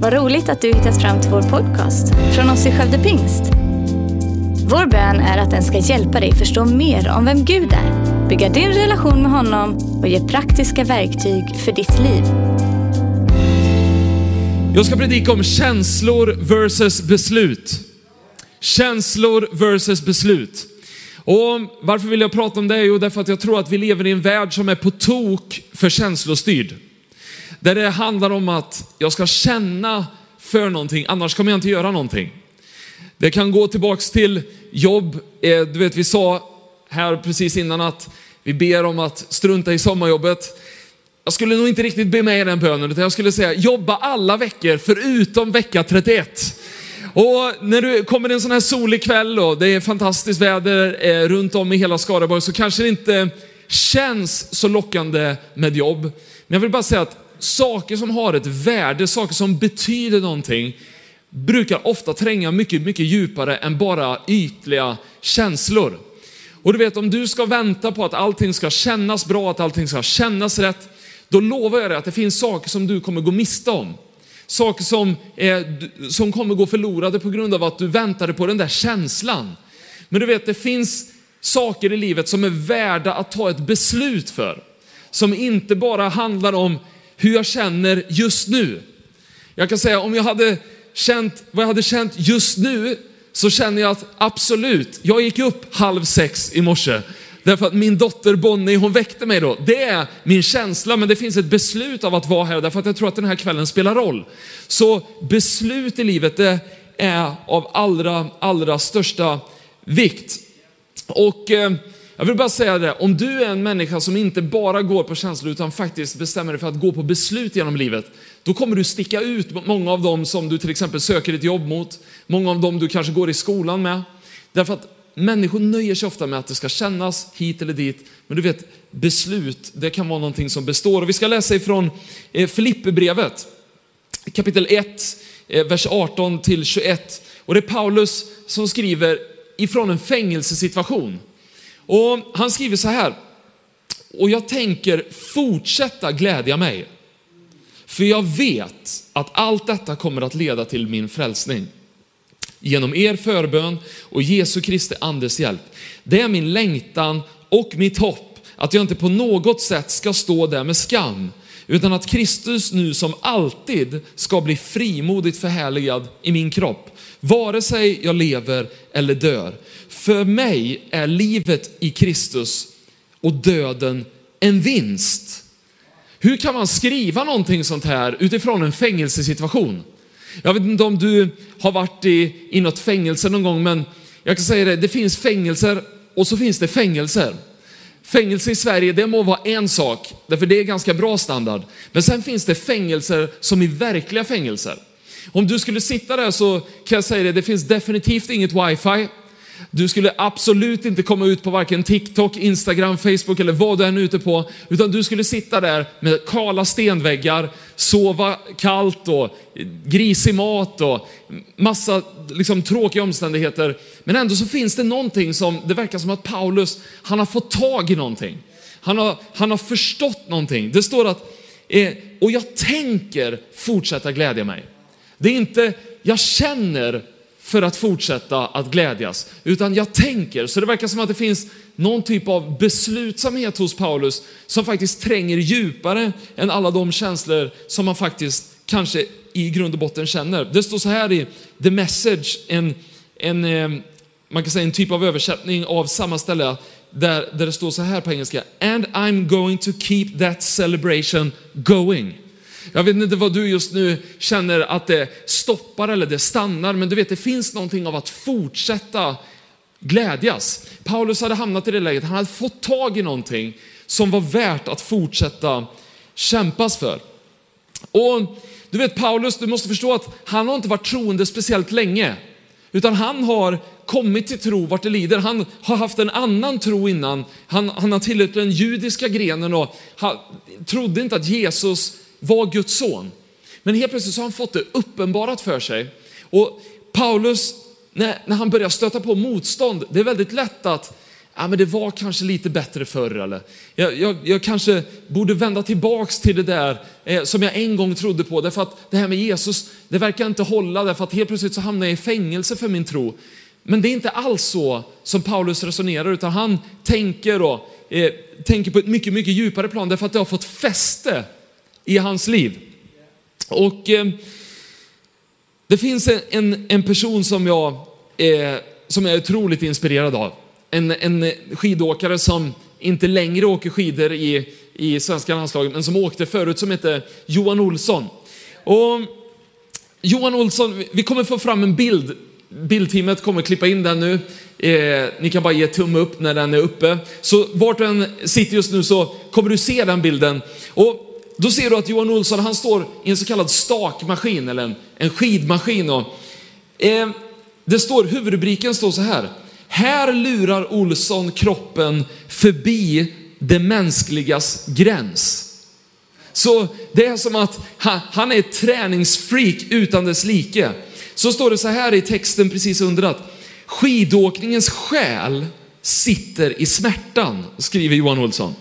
Vad roligt att du hittat fram till vår podcast från oss i Skövde Pingst. Vår bön är att den ska hjälpa dig förstå mer om vem Gud är, bygga din relation med honom och ge praktiska verktyg för ditt liv. Jag ska predika om känslor versus beslut. Känslor versus beslut. Och varför vill jag prata om det? Jo, därför att jag tror att vi lever i en värld som är på tok för känslostyrd. Där det handlar om att jag ska känna för någonting, annars kommer jag inte göra någonting. Det kan gå tillbaks till jobb. Eh, du vet, vi sa här precis innan att vi ber om att strunta i sommarjobbet. Jag skulle nog inte riktigt be med i den bönen, utan jag skulle säga jobba alla veckor förutom vecka 31. Och när du kommer en sån här solig kväll och det är fantastiskt väder eh, runt om i hela Skaraborg så kanske det inte känns så lockande med jobb. Men jag vill bara säga att saker som har ett värde, saker som betyder någonting, brukar ofta tränga mycket, mycket djupare än bara ytliga känslor. Och du vet, om du ska vänta på att allting ska kännas bra, att allting ska kännas rätt, då lovar jag dig att det finns saker som du kommer gå miste om. Saker som, är, som kommer gå förlorade på grund av att du väntade på den där känslan. Men du vet, det finns saker i livet som är värda att ta ett beslut för. Som inte bara handlar om hur jag känner just nu. Jag kan säga om jag hade känt vad jag hade känt just nu så känner jag att absolut, jag gick upp halv sex i morse. Därför att min dotter Bonnie, hon väckte mig då. Det är min känsla, men det finns ett beslut av att vara här därför att jag tror att den här kvällen spelar roll. Så beslut i livet, det är av allra, allra största vikt. Och eh, jag vill bara säga det, om du är en människa som inte bara går på känslor utan faktiskt bestämmer dig för att gå på beslut genom livet, då kommer du sticka ut många av dem som du till exempel söker ett jobb mot, många av dem du kanske går i skolan med. Därför att människor nöjer sig ofta med att det ska kännas hit eller dit, men du vet, beslut, det kan vara någonting som består. Och vi ska läsa ifrån eh, Filipperbrevet, kapitel 1, eh, vers 18 till 21. Och det är Paulus som skriver ifrån en fängelsesituation. Och han skriver så här, och jag tänker fortsätta glädja mig, för jag vet att allt detta kommer att leda till min frälsning. Genom er förbön och Jesu Kristi andes hjälp. Det är min längtan och mitt hopp att jag inte på något sätt ska stå där med skam, utan att Kristus nu som alltid ska bli frimodigt förhärligad i min kropp, vare sig jag lever eller dör. För mig är livet i Kristus och döden en vinst. Hur kan man skriva någonting sånt här utifrån en fängelsesituation? Jag vet inte om du har varit i, i något fängelse någon gång, men jag kan säga det, det finns fängelser och så finns det fängelser. Fängelse i Sverige, det må vara en sak, därför det är ganska bra standard. Men sen finns det fängelser som är verkliga fängelser. Om du skulle sitta där så kan jag säga det, det finns definitivt inget wifi. Du skulle absolut inte komma ut på varken TikTok, Instagram, Facebook eller vad du än är ute på, utan du skulle sitta där med kala stenväggar, sova kallt och grisig mat och massa liksom, tråkiga omständigheter. Men ändå så finns det någonting som, det verkar som att Paulus, han har fått tag i någonting. Han har, han har förstått någonting. Det står att, eh, och jag tänker fortsätta glädja mig. Det är inte, jag känner för att fortsätta att glädjas, utan jag tänker. Så det verkar som att det finns någon typ av beslutsamhet hos Paulus som faktiskt tränger djupare än alla de känslor som man faktiskt kanske i grund och botten känner. Det står så här i The Message, en, en, eh, man kan säga en typ av översättning av samma ställe, där, där det står så här på engelska. And I'm going to keep that celebration going. Jag vet inte vad du just nu känner att det stoppar eller det stannar, men du vet det finns någonting av att fortsätta glädjas. Paulus hade hamnat i det läget, han hade fått tag i någonting som var värt att fortsätta kämpas för. Och du vet Paulus, du måste förstå att han har inte varit troende speciellt länge, utan han har kommit till tro vart det lider. Han har haft en annan tro innan. Han, han har tillhört den judiska grenen och han trodde inte att Jesus var Guds son. Men helt plötsligt så har han fått det uppenbarat för sig. Och Paulus, när, när han börjar stöta på motstånd, det är väldigt lätt att, ja men det var kanske lite bättre förr eller jag, jag, jag kanske borde vända tillbaks till det där eh, som jag en gång trodde på. Därför att det här med Jesus, det verkar inte hålla därför att helt plötsligt så hamnar jag i fängelse för min tro. Men det är inte alls så som Paulus resonerar utan han tänker, då, eh, tänker på ett mycket, mycket djupare plan därför att det har fått fäste i hans liv. Och eh, det finns en, en, person som jag, eh, som jag är otroligt inspirerad av. En, en skidåkare som inte längre åker skidor i, i svenska landslaget, men som åkte förut, som heter Johan Olsson. Och Johan Olsson, vi kommer få fram en bild. Bildteamet kommer klippa in den nu. Eh, ni kan bara ge tumme upp när den är uppe. Så vart den sitter just nu så kommer du se den bilden. Och då ser du att Johan Olsson, han står i en så kallad stakmaskin, eller en, en skidmaskin. Och, eh, det står, huvudrubriken står så här. Här lurar Olsson kroppen förbi det mänskligas gräns. Så det är som att han är ett träningsfreak utan dess like. Så står det så här i texten precis under att skidåkningens själ sitter i smärtan, skriver Johan Olsson.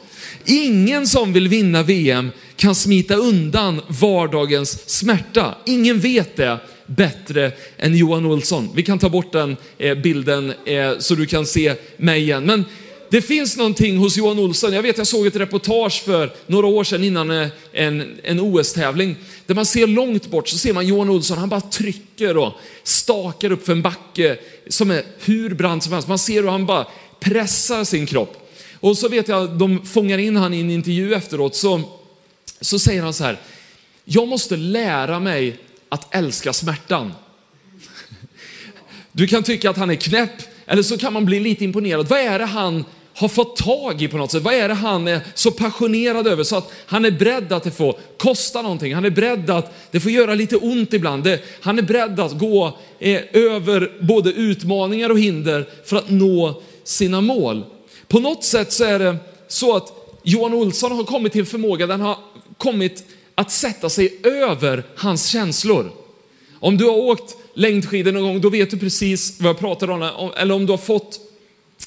Ingen som vill vinna VM kan smita undan vardagens smärta. Ingen vet det bättre än Johan Olsson. Vi kan ta bort den eh, bilden eh, så du kan se mig igen. Men det finns någonting hos Johan Olsson. Jag vet, jag såg ett reportage för några år sedan innan eh, en, en OS-tävling. Där man ser långt bort så ser man Johan Olsson, han bara trycker och stakar upp för en backe som är hur brant som helst. Man ser hur han bara pressar sin kropp. Och så vet jag, de fångar in han i en intervju efteråt, så, så säger han så här, jag måste lära mig att älska smärtan. Du kan tycka att han är knäpp, eller så kan man bli lite imponerad. Vad är det han har fått tag i på något sätt? Vad är det han är så passionerad över så att han är beredd att det får kosta någonting? Han är beredd att det får göra lite ont ibland. han är beredd att gå eh, över både utmaningar och hinder för att nå sina mål. På något sätt så är det så att Johan Olsson har kommit till en förmåga, den har kommit att sätta sig över hans känslor. Om du har åkt längdskidor någon gång, då vet du precis vad jag pratar om. Eller om du har fått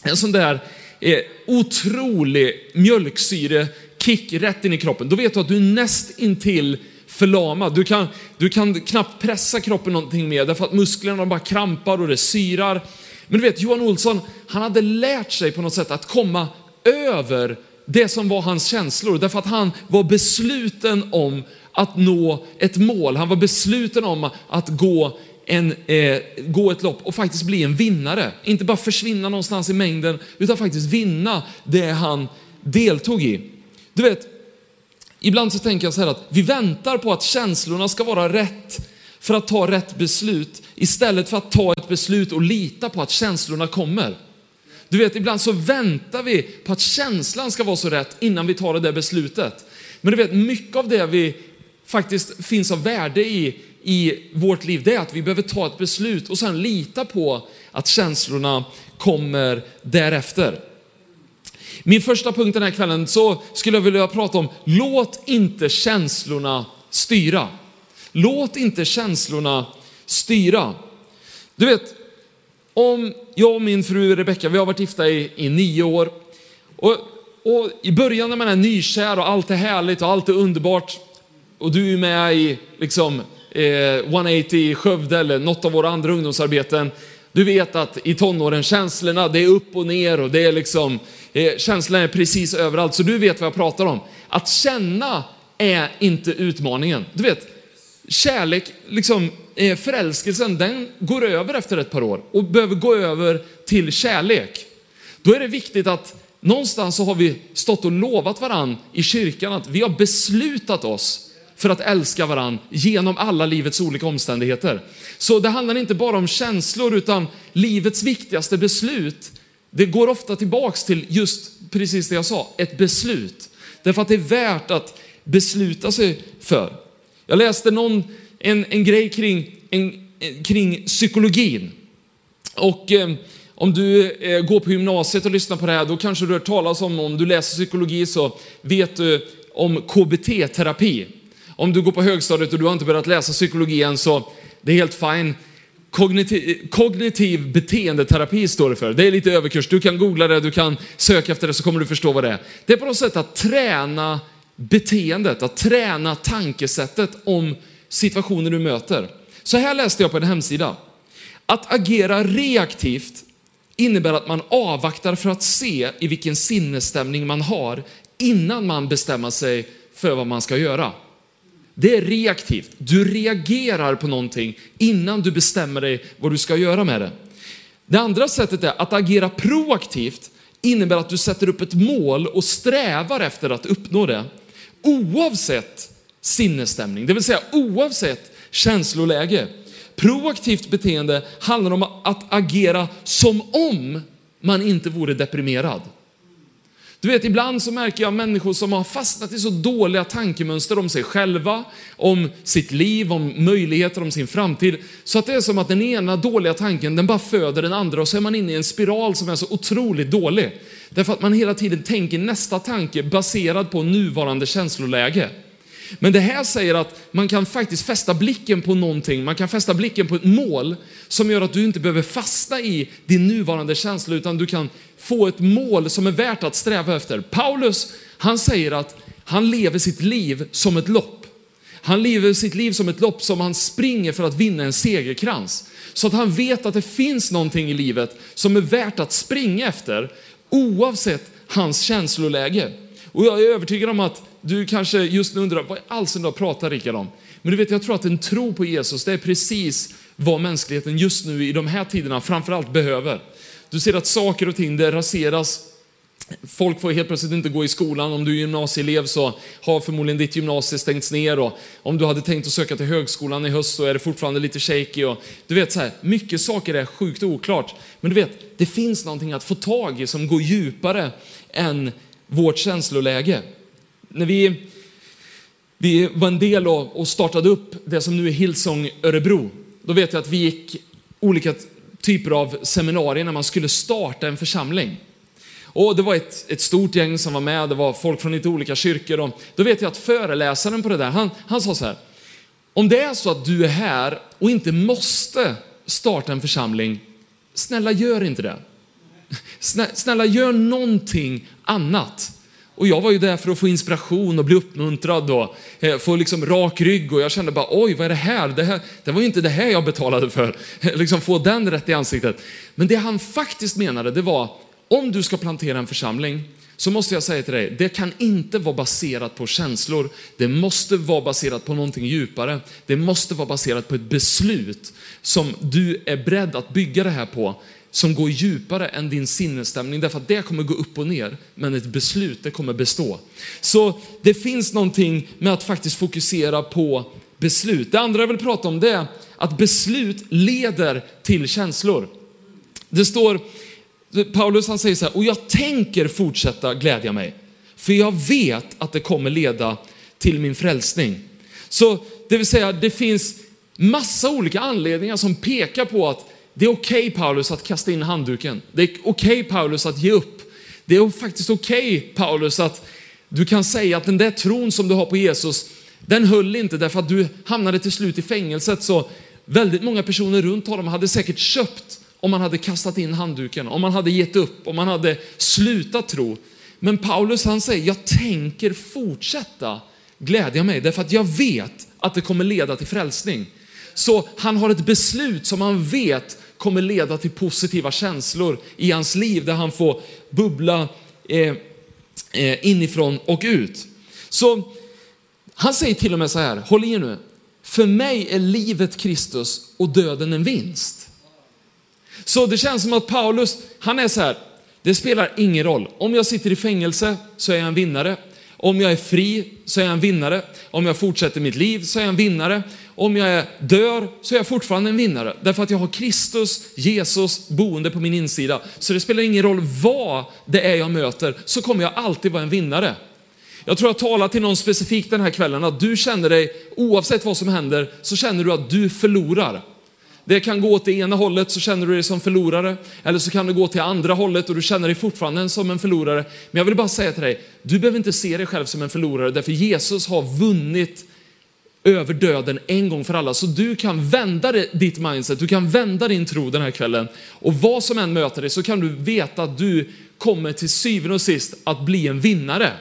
en sån där eh, otrolig mjölksyrekick rätt in i kroppen, då vet du att du är näst intill förlamad. Du kan, du kan knappt pressa kroppen någonting mer därför att musklerna bara krampar och det syrar. Men du vet, Johan Olsson, han hade lärt sig på något sätt att komma över det som var hans känslor, därför att han var besluten om att nå ett mål. Han var besluten om att gå, en, eh, gå ett lopp och faktiskt bli en vinnare. Inte bara försvinna någonstans i mängden, utan faktiskt vinna det han deltog i. Du vet, ibland så tänker jag så här att vi väntar på att känslorna ska vara rätt för att ta rätt beslut istället för att ta ett beslut och lita på att känslorna kommer. Du vet, ibland så väntar vi på att känslan ska vara så rätt innan vi tar det där beslutet. Men du vet, mycket av det vi faktiskt finns av värde i, i vårt liv, det är att vi behöver ta ett beslut och sen lita på att känslorna kommer därefter. Min första punkt den här kvällen så skulle jag vilja prata om, låt inte känslorna styra. Låt inte känslorna styra. Du vet, om jag och min fru Rebecka, vi har varit gifta i, i nio år. Och, och i början när man är nykär och allt är härligt och allt är underbart och du är med i liksom, eh, 180 i Skövde eller något av våra andra ungdomsarbeten. Du vet att i tonåren, känslorna, det är upp och ner och det är liksom, eh, känslorna är precis överallt. Så du vet vad jag pratar om. Att känna är inte utmaningen. Du vet, kärlek, liksom Eh, förälskelsen, den går över efter ett par år och behöver gå över till kärlek. Då är det viktigt att någonstans så har vi stått och lovat varann i kyrkan att vi har beslutat oss för att älska varann genom alla livets olika omständigheter. Så det handlar inte bara om känslor utan livets viktigaste beslut, det går ofta tillbaks till just precis det jag sa, ett beslut. Därför att det är värt att besluta sig för. Jag läste någon en, en grej kring, en, kring psykologin. Och eh, om du eh, går på gymnasiet och lyssnar på det här, då kanske du har hört talas om, om du läser psykologi så vet du om KBT-terapi. Om du går på högstadiet och du har inte börjat läsa psykologi än så det är helt fine. Kognitiv, kognitiv beteendeterapi står det för. Det är lite överkurs. Du kan googla det, du kan söka efter det så kommer du förstå vad det är. Det är på något sätt att träna beteendet, att träna tankesättet om situationer du möter. Så här läste jag på en hemsida. Att agera reaktivt innebär att man avvaktar för att se i vilken sinnesstämning man har innan man bestämmer sig för vad man ska göra. Det är reaktivt. Du reagerar på någonting innan du bestämmer dig vad du ska göra med det. Det andra sättet är att agera proaktivt innebär att du sätter upp ett mål och strävar efter att uppnå det. Oavsett sinnesstämning, det vill säga oavsett känsloläge. Proaktivt beteende handlar om att agera som om man inte vore deprimerad. Du vet, ibland så märker jag människor som har fastnat i så dåliga tankemönster om sig själva, om sitt liv, om möjligheter, om sin framtid. Så att det är som att den ena dåliga tanken, den bara föder den andra och så är man inne i en spiral som är så otroligt dålig. Därför att man hela tiden tänker nästa tanke baserad på nuvarande känsloläge. Men det här säger att man kan faktiskt fästa blicken på någonting, man kan fästa blicken på ett mål som gör att du inte behöver fastna i din nuvarande känsla utan du kan få ett mål som är värt att sträva efter. Paulus, han säger att han lever sitt liv som ett lopp. Han lever sitt liv som ett lopp som han springer för att vinna en segerkrans. Så att han vet att det finns någonting i livet som är värt att springa efter oavsett hans känsloläge. Och jag är övertygad om att du kanske just nu undrar, vad i all sin pratar Rickard om? Men du vet, jag tror att en tro på Jesus, det är precis vad mänskligheten just nu i de här tiderna framförallt behöver. Du ser att saker och ting, det raseras. Folk får helt plötsligt inte gå i skolan. Om du är gymnasieelev så har förmodligen ditt gymnasie stängts ner och om du hade tänkt att söka till högskolan i höst så är det fortfarande lite shaky och du vet så här, mycket saker är sjukt oklart. Men du vet, det finns någonting att få tag i som går djupare än vårt känsloläge. När vi, vi var en del och startade upp det som nu är Hillsong Örebro, då vet jag att vi gick olika typer av seminarier när man skulle starta en församling. Och det var ett, ett stort gäng som var med, det var folk från lite olika kyrkor. Och då vet jag att föreläsaren på det där, han, han sa så här, om det är så att du är här och inte måste starta en församling, snälla gör inte det. Snälla gör någonting annat. Och jag var ju där för att få inspiration och bli uppmuntrad och eh, få liksom rak rygg och jag kände bara oj, vad är det här? Det, här, det var ju inte det här jag betalade för. liksom få den rätt i ansiktet. Men det han faktiskt menade, det var om du ska plantera en församling så måste jag säga till dig, det kan inte vara baserat på känslor. Det måste vara baserat på någonting djupare. Det måste vara baserat på ett beslut som du är beredd att bygga det här på som går djupare än din sinnesstämning, därför att det kommer gå upp och ner, men ett beslut, det kommer bestå. Så det finns någonting med att faktiskt fokusera på beslut. Det andra jag vill prata om det är att beslut leder till känslor. Det står, Paulus han säger så här, och jag tänker fortsätta glädja mig, för jag vet att det kommer leda till min frälsning. Så det vill säga, det finns massa olika anledningar som pekar på att det är okej okay, Paulus att kasta in handduken. Det är okej okay, Paulus att ge upp. Det är faktiskt okej okay, Paulus att du kan säga att den där tron som du har på Jesus, den höll inte därför att du hamnade till slut i fängelset. Så väldigt många personer runt honom hade säkert köpt om man hade kastat in handduken, om man hade gett upp, om man hade slutat tro. Men Paulus han säger, jag tänker fortsätta glädja mig därför att jag vet att det kommer leda till frälsning. Så han har ett beslut som han vet kommer leda till positiva känslor i hans liv där han får bubbla eh, eh, inifrån och ut. Så han säger till och med så här, håll i nu. För mig är livet Kristus och döden en vinst. Så det känns som att Paulus, han är så här, det spelar ingen roll. Om jag sitter i fängelse så är jag en vinnare. Om jag är fri så är jag en vinnare. Om jag fortsätter mitt liv så är jag en vinnare. Om jag dör så är jag fortfarande en vinnare. Därför att jag har Kristus, Jesus, boende på min insida. Så det spelar ingen roll vad det är jag möter, så kommer jag alltid vara en vinnare. Jag tror jag talar till någon specifikt den här kvällen, att du känner dig, oavsett vad som händer, så känner du att du förlorar. Det kan gå åt det ena hållet så känner du dig som förlorare, eller så kan det gå till andra hållet och du känner dig fortfarande som en förlorare. Men jag vill bara säga till dig, du behöver inte se dig själv som en förlorare, därför Jesus har vunnit över döden en gång för alla. Så du kan vända ditt mindset, du kan vända din tro den här kvällen. Och vad som än möter dig så kan du veta att du kommer till syvende och sist att bli en vinnare.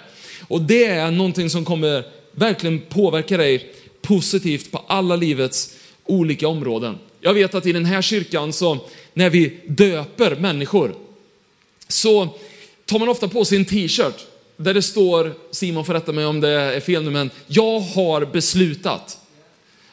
Och det är någonting som kommer verkligen påverka dig positivt på alla livets olika områden. Jag vet att i den här kyrkan så när vi döper människor så tar man ofta på sig en t-shirt där det står, Simon får rätta mig om det är fel nu, men jag har beslutat.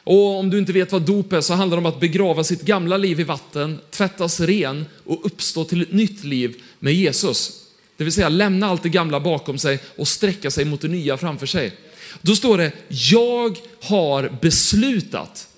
Och om du inte vet vad dop är så handlar det om att begrava sitt gamla liv i vatten, tvättas ren och uppstå till ett nytt liv med Jesus. Det vill säga lämna allt det gamla bakom sig och sträcka sig mot det nya framför sig. Då står det, jag har beslutat.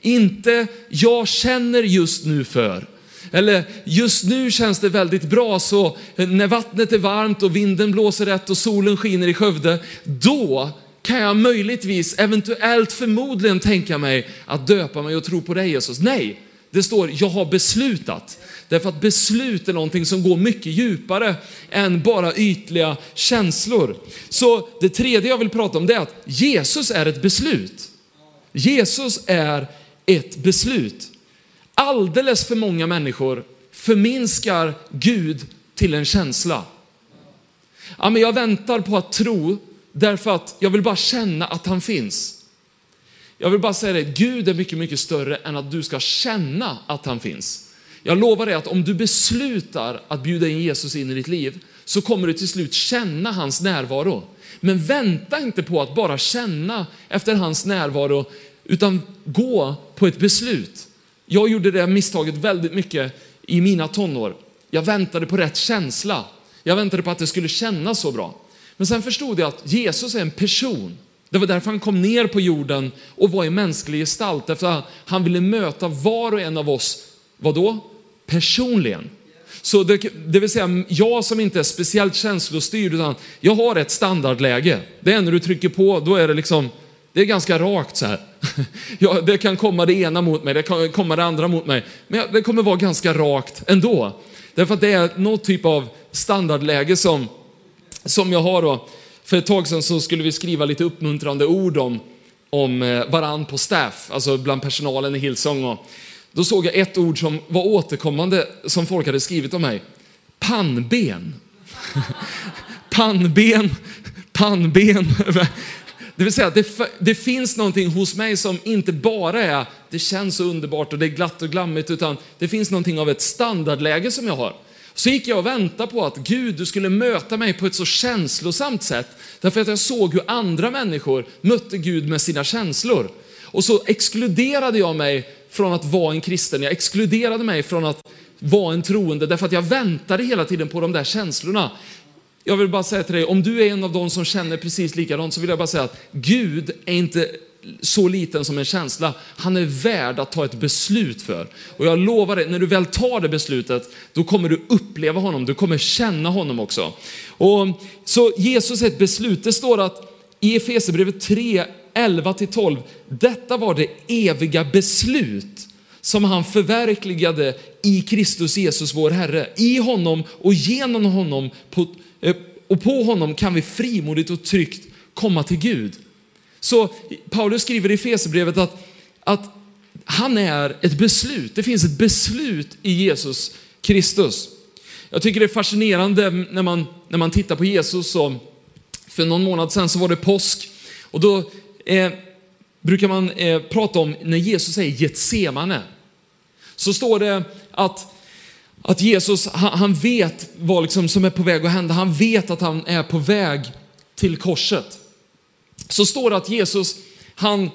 Inte, jag känner just nu för. Eller just nu känns det väldigt bra så eh, när vattnet är varmt och vinden blåser rätt och solen skiner i Skövde, då kan jag möjligtvis, eventuellt, förmodligen tänka mig att döpa mig och tro på dig Jesus. Nej, det står jag har beslutat. Därför att beslut är någonting som går mycket djupare än bara ytliga känslor. Så det tredje jag vill prata om det är att Jesus är ett beslut. Jesus är ett beslut. Alldeles för många människor förminskar Gud till en känsla. Ja, men jag väntar på att tro därför att jag vill bara känna att han finns. Jag vill bara säga det, Gud är mycket, mycket större än att du ska känna att han finns. Jag lovar dig att om du beslutar att bjuda in Jesus in i ditt liv så kommer du till slut känna hans närvaro. Men vänta inte på att bara känna efter hans närvaro utan gå på ett beslut. Jag gjorde det misstaget väldigt mycket i mina tonår. Jag väntade på rätt känsla. Jag väntade på att det skulle kännas så bra. Men sen förstod jag att Jesus är en person. Det var därför han kom ner på jorden och var i mänsklig gestalt. Därför att han ville möta var och en av oss, vadå? Personligen. Så det, det, vill säga, jag som inte är speciellt känslostyrd, utan jag har ett standardläge. Det är när du trycker på, då är det liksom, det är ganska rakt så här. Ja, det kan komma det ena mot mig, det kan komma det andra mot mig. Men det kommer vara ganska rakt ändå. Därför att det är någon typ av standardläge som, som jag har då. För ett tag sedan så skulle vi skriva lite uppmuntrande ord om, om eh, varann på staff, alltså bland personalen i Hillsong. Och då såg jag ett ord som var återkommande som folk hade skrivit om mig. Pannben. pannben, pannben. Det vill säga, det, det finns någonting hos mig som inte bara är, det känns så underbart och det är glatt och glammigt, utan det finns någonting av ett standardläge som jag har. Så gick jag och väntade på att Gud, du skulle möta mig på ett så känslosamt sätt, därför att jag såg hur andra människor mötte Gud med sina känslor. Och så exkluderade jag mig från att vara en kristen, jag exkluderade mig från att vara en troende, därför att jag väntade hela tiden på de där känslorna. Jag vill bara säga till dig, om du är en av dem som känner precis likadant så vill jag bara säga att Gud är inte så liten som en känsla. Han är värd att ta ett beslut för. Och jag lovar dig, när du väl tar det beslutet, då kommer du uppleva honom, du kommer känna honom också. Och, så Jesus är ett beslut. Det står att i Efesierbrevet 3, 11-12, detta var det eviga beslut som han förverkligade i Kristus Jesus vår Herre. I honom och genom honom på, Eh, och på honom kan vi frimodigt och tryggt komma till Gud. Så Paulus skriver i Efesierbrevet att, att han är ett beslut. Det finns ett beslut i Jesus Kristus. Jag tycker det är fascinerande när man, när man tittar på Jesus. Och för någon månad sedan så var det påsk och då eh, brukar man eh, prata om när Jesus säger Getsemane. Så står det att, att Jesus, han, han vet vad liksom som är på väg att hända. Han vet att han är på väg till korset så står det att Jesus, han,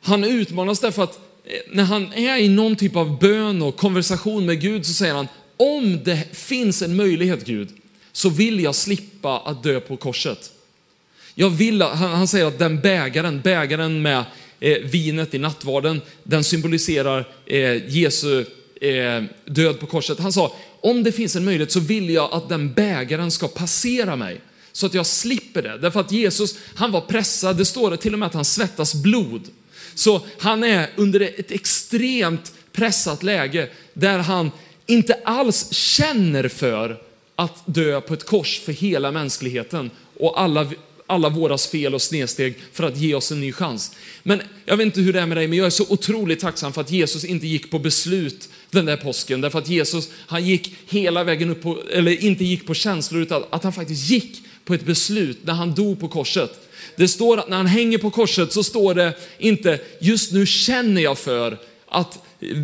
han utmanas därför att eh, när han är i någon typ av bön och konversation med Gud så säger han, om det finns en möjlighet Gud, så vill jag slippa att dö på korset. Jag vill, han, han säger att den bägaren, bägaren med eh, vinet i nattvarden, den symboliserar eh, Jesu eh, död på korset. Han sa, om det finns en möjlighet så vill jag att den bägaren ska passera mig så att jag slipper det. Därför att Jesus, han var pressad. Det står till och med att han svettas blod. Så han är under ett extremt pressat läge där han inte alls känner för att dö på ett kors för hela mänskligheten och alla, alla våras fel och snedsteg för att ge oss en ny chans. Men jag vet inte hur det är med dig, men jag är så otroligt tacksam för att Jesus inte gick på beslut den där påsken. Därför att Jesus, han gick hela vägen upp på, eller inte gick på känslor, utan att han faktiskt gick på ett beslut när han dog på korset. Det står att när han hänger på korset så står det inte, just nu känner jag för att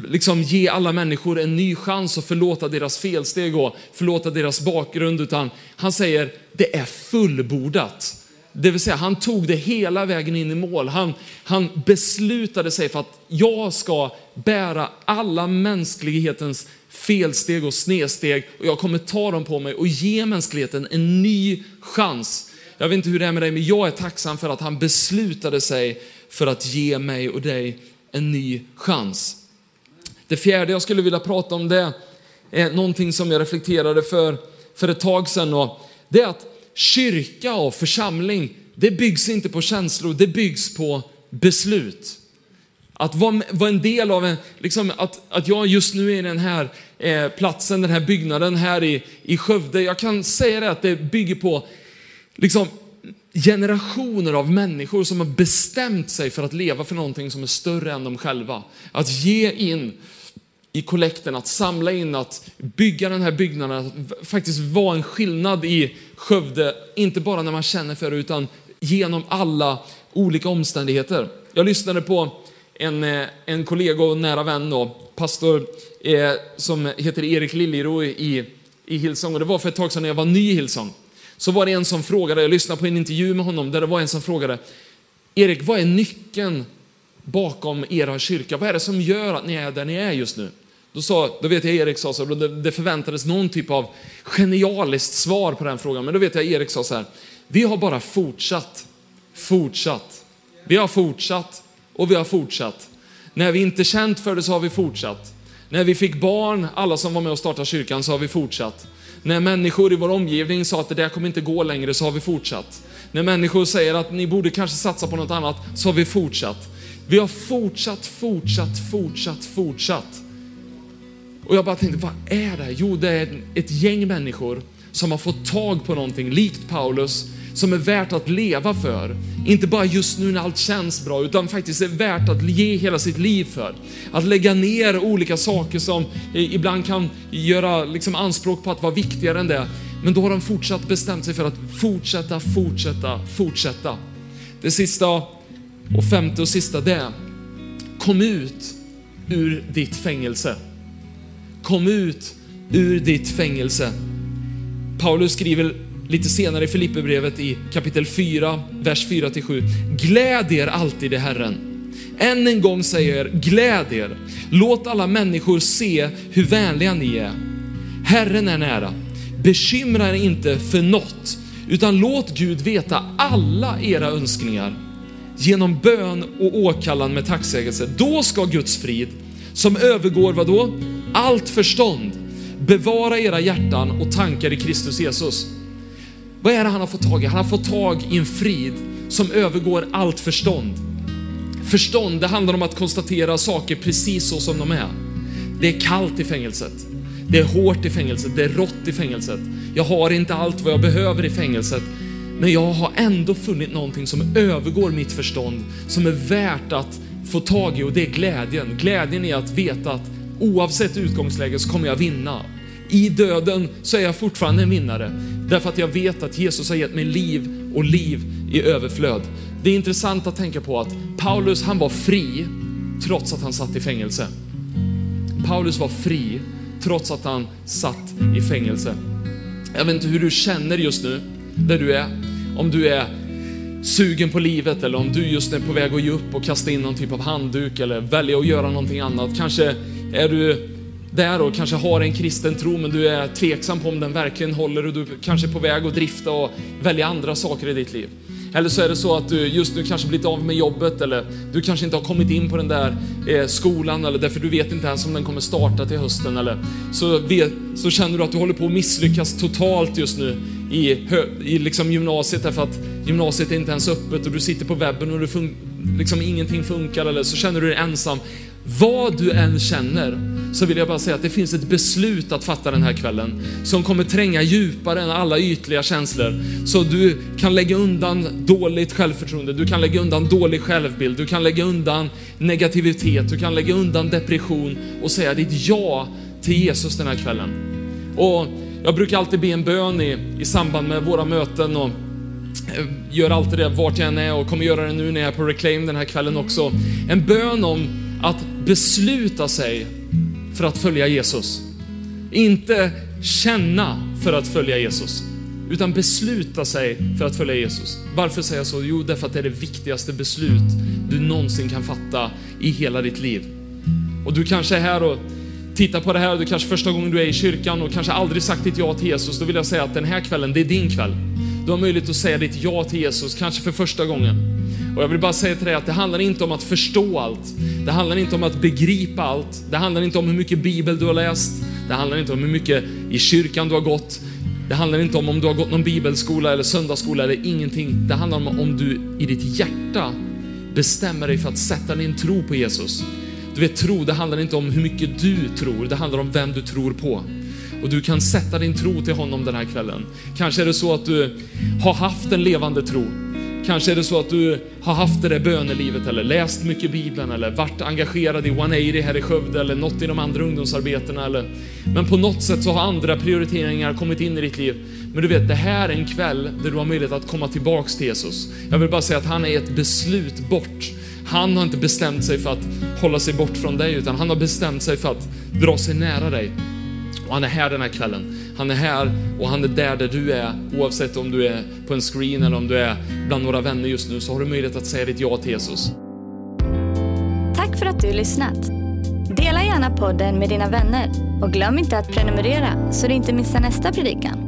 liksom ge alla människor en ny chans och förlåta deras felsteg och förlåta deras bakgrund, utan han säger det är fullbordat. Det vill säga han tog det hela vägen in i mål. Han, han beslutade sig för att jag ska bära alla mänsklighetens felsteg och snedsteg och jag kommer ta dem på mig och ge mänskligheten en ny chans. Jag vet inte hur det är med dig, men jag är tacksam för att han beslutade sig för att ge mig och dig en ny chans. Det fjärde jag skulle vilja prata om det är någonting som jag reflekterade för, för ett tag sedan och det är att kyrka och församling, det byggs inte på känslor, det byggs på beslut. Att vara, vara en del av en, liksom att, att jag just nu är i den här eh, platsen, den här byggnaden här i, i Skövde. Jag kan säga det att det bygger på liksom, generationer av människor som har bestämt sig för att leva för någonting som är större än de själva. Att ge in i kollekten, att samla in, att bygga den här byggnaden, att faktiskt vara en skillnad i Skövde, inte bara när man känner för det, utan genom alla olika omständigheter. Jag lyssnade på en, eh, en kollega och nära vän, då, pastor eh, som heter Erik Liljero i, i Hillsong, och det var för ett tag sedan när jag var ny i Hillsong. Så var det en som frågade, jag lyssnade på en intervju med honom, där det var en som frågade, Erik, vad är nyckeln bakom era kyrka? Vad är det som gör att ni är där ni är just nu? Då, sa, då vet jag Erik sa så, det, det förväntades någon typ av genialiskt svar på den frågan, men då vet jag Erik sa så här, vi har bara fortsatt, fortsatt. Vi har fortsatt och vi har fortsatt. När vi inte känt för det så har vi fortsatt. När vi fick barn, alla som var med och startade kyrkan, så har vi fortsatt. När människor i vår omgivning sa att det där kommer inte gå längre, så har vi fortsatt. När människor säger att ni borde kanske satsa på något annat, så har vi fortsatt. Vi har fortsatt, fortsatt, fortsatt, fortsatt. Och jag bara tänkte, vad är det? Jo, det är ett gäng människor som har fått tag på någonting, likt Paulus, som är värt att leva för. Inte bara just nu när allt känns bra, utan faktiskt är värt att ge hela sitt liv för. Att lägga ner olika saker som ibland kan göra liksom anspråk på att vara viktigare än det. Men då har de fortsatt bestämt sig för att fortsätta, fortsätta, fortsätta. Det sista och femte och sista det är, kom ut ur ditt fängelse. Kom ut ur ditt fängelse. Paulus skriver lite senare i Filipperbrevet i kapitel 4, vers 4-7. Gläd er alltid i Herren. Än en gång säger jag er, gläd er. Låt alla människor se hur vänliga ni är. Herren är nära. Bekymra er inte för något, utan låt Gud veta alla era önskningar genom bön och åkallan med tacksägelse. Då ska Guds frid, som övergår vad då? Allt förstånd, bevara era hjärtan och tankar i Kristus Jesus. Vad är det han har fått tag i? Han har fått tag i en frid som övergår allt förstånd. Förstånd, det handlar om att konstatera saker precis så som de är. Det är kallt i fängelset. Det är hårt i fängelset. Det är rått i fängelset. Jag har inte allt vad jag behöver i fängelset. Men jag har ändå funnit någonting som övergår mitt förstånd, som är värt att få tag i och det är glädjen. Glädjen är att veta att oavsett utgångsläge så kommer jag vinna. I döden så är jag fortfarande en vinnare. Därför att jag vet att Jesus har gett mig liv och liv i överflöd. Det är intressant att tänka på att Paulus, han var fri trots att han satt i fängelse. Paulus var fri trots att han satt i fängelse. Jag vet inte hur du känner just nu, där du är. Om du är sugen på livet eller om du just är på väg att ge upp och kasta in någon typ av handduk eller välja att göra någonting annat. Kanske är du där och kanske har en kristen tro men du är tveksam på om den verkligen håller och du kanske är på väg att drifta och välja andra saker i ditt liv. Eller så är det så att du just nu kanske blivit av med jobbet eller du kanske inte har kommit in på den där eh, skolan eller därför du vet inte ens om den kommer starta till hösten eller så, vet, så känner du att du håller på att misslyckas totalt just nu i, i liksom gymnasiet därför att gymnasiet är inte ens öppet och du sitter på webben och du fun, liksom ingenting funkar eller så känner du dig ensam. Vad du än känner så vill jag bara säga att det finns ett beslut att fatta den här kvällen som kommer tränga djupare än alla ytliga känslor. Så du kan lägga undan dåligt självförtroende, du kan lägga undan dålig självbild, du kan lägga undan negativitet, du kan lägga undan depression och säga ditt ja till Jesus den här kvällen. Och jag brukar alltid be en bön i, i samband med våra möten och eh, gör alltid det vart jag än är och kommer göra det nu när jag är på Reclaim den här kvällen också. En bön om att besluta sig för att följa Jesus. Inte känna för att följa Jesus, utan besluta sig för att följa Jesus. Varför säger jag så? Jo, därför att det är det viktigaste beslut du någonsin kan fatta i hela ditt liv. Och du kanske är här och tittar på det här, du kanske första gången du är i kyrkan och kanske aldrig sagt ditt ja till Jesus, då vill jag säga att den här kvällen, det är din kväll. Du har möjlighet att säga ditt ja till Jesus, kanske för första gången. Och jag vill bara säga till dig att det handlar inte om att förstå allt. Det handlar inte om att begripa allt. Det handlar inte om hur mycket bibel du har läst. Det handlar inte om hur mycket i kyrkan du har gått. Det handlar inte om om du har gått någon bibelskola eller söndagsskola eller ingenting. Det handlar om om du i ditt hjärta bestämmer dig för att sätta din tro på Jesus. Du vet, tro, det handlar inte om hur mycket du tror, det handlar om vem du tror på. Och du kan sätta din tro till honom den här kvällen. Kanske är det så att du har haft en levande tro. Kanske är det så att du har haft det där bönelivet eller läst mycket Bibeln eller varit engagerad i 180 här i Skövde eller något i de andra ungdomsarbetena. Eller, men på något sätt så har andra prioriteringar kommit in i ditt liv. Men du vet, det här är en kväll där du har möjlighet att komma tillbaks till Jesus. Jag vill bara säga att han är ett beslut bort. Han har inte bestämt sig för att hålla sig bort från dig, utan han har bestämt sig för att dra sig nära dig. Och han är här den här kvällen. Han är här och han är där där du är. Oavsett om du är på en screen eller om du är bland några vänner just nu så har du möjlighet att säga ditt ja till Jesus. Tack för att du lyssnat. Dela gärna podden med dina vänner och glöm inte att prenumerera så du inte missar nästa predikan.